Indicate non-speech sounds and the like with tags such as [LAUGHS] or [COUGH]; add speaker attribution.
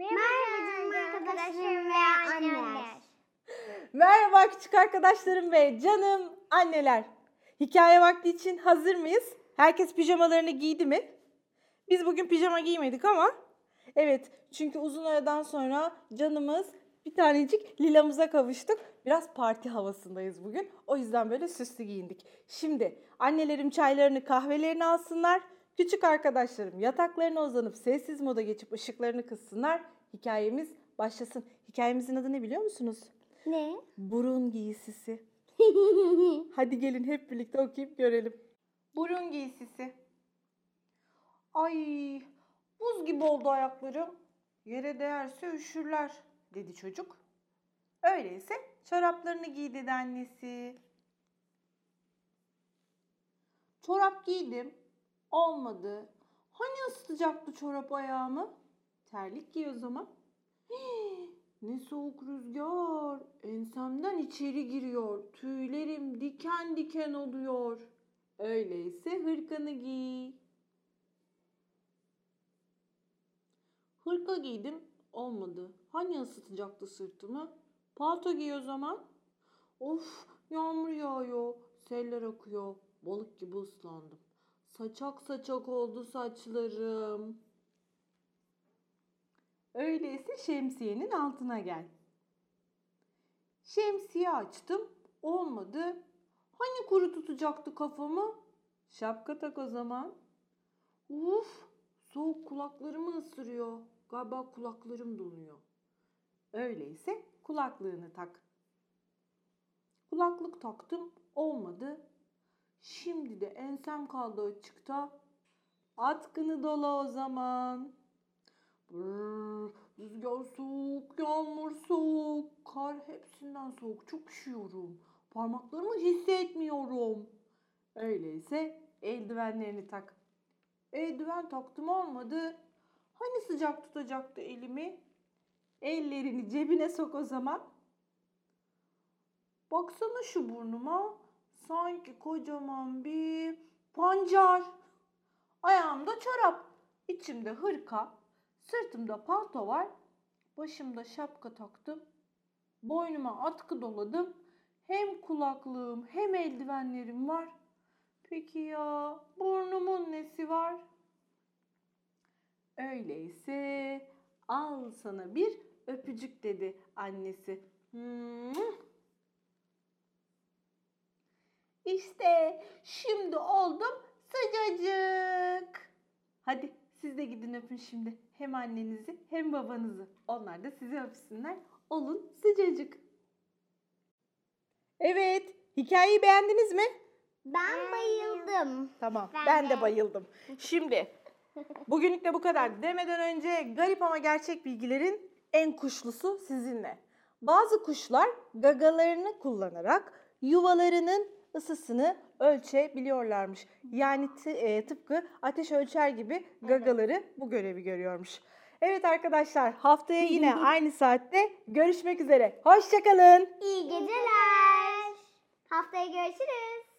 Speaker 1: Merhaba canım arkadaşlarım ve anneler.
Speaker 2: Merhaba küçük arkadaşlarım ve canım anneler. Hikaye vakti için hazır mıyız? Herkes pijamalarını giydi mi? Biz bugün pijama giymedik ama evet çünkü uzun aradan sonra canımız bir tanecik lilamıza kavuştuk. Biraz parti havasındayız bugün. O yüzden böyle süslü giyindik. Şimdi annelerim çaylarını kahvelerini alsınlar. Küçük arkadaşlarım yataklarına uzanıp sessiz moda geçip ışıklarını kıssınlar. Hikayemiz başlasın. Hikayemizin adı ne biliyor musunuz?
Speaker 1: Ne?
Speaker 2: Burun giysisi. [LAUGHS] Hadi gelin hep birlikte okuyup görelim. Burun giysisi. Ay buz gibi oldu ayaklarım. Yere değerse üşürler dedi çocuk. Öyleyse çoraplarını giy dedi annesi. Çorap giydim. Olmadı. Hani ısıtacaktı çorap ayağımı? Terlik giy o zaman. Ne soğuk rüzgar. Ensemden içeri giriyor. Tüylerim diken diken oluyor. Öyleyse hırkanı giy. Hırka giydim. Olmadı. Hani ısıtacaktı sırtımı? Palto giy o zaman. Of yağmur yağıyor. Seller akıyor. Balık gibi ıslandım. Saçak saçak oldu saçlarım. Öyleyse şemsiyenin altına gel. Şemsiye açtım. Olmadı. Hani kuru tutacaktı kafamı? Şapka tak o zaman. Uf, soğuk kulaklarımı ısırıyor. Galiba kulaklarım donuyor. Öyleyse kulaklığını tak. Kulaklık taktım. Olmadı. Şimdi de ensem kaldı açıkta. Atkını dola o zaman. Brrr, rüzgar soğuk, yağmur soğuk, kar hepsinden soğuk. Çok üşüyorum. Parmaklarımı hissetmiyorum. Öyleyse eldivenlerini tak. Eldiven taktım olmadı. Hani sıcak tutacaktı elimi? Ellerini cebine sok o zaman. Baksana şu burnuma. Sanki kocaman bir pancar. Ayağımda çorap. içimde hırka. Sırtımda palto var. Başımda şapka taktım. Boynuma atkı doladım. Hem kulaklığım hem eldivenlerim var. Peki ya burnumun nesi var? Öyleyse al sana bir öpücük dedi annesi. Hmm. İşte şimdi oldum sıcacık. Hadi siz de gidin öpün şimdi. Hem annenizi hem babanızı. Onlar da sizi öpsünler. Olun sıcacık. Evet, hikayeyi beğendiniz mi?
Speaker 1: Ben bayıldım.
Speaker 2: Tamam, ben,
Speaker 1: Ben
Speaker 2: de
Speaker 1: de.
Speaker 2: bayıldım. Şimdi, bugünlük de bu kadar demeden önce garip ama gerçek bilgilerin en kuşlusu sizinle. Bazı kuşlar gagalarını kullanarak yuvalarının ısısını ölçebiliyorlarmış. Yani e, tıpkı ateş ölçer gibi gagaları bu görevi görüyormuş. Evet arkadaşlar haftaya yine [LAUGHS] aynı saatte görüşmek üzere. Hoşçakalın.
Speaker 1: İyi geceler. Haftaya görüşürüz.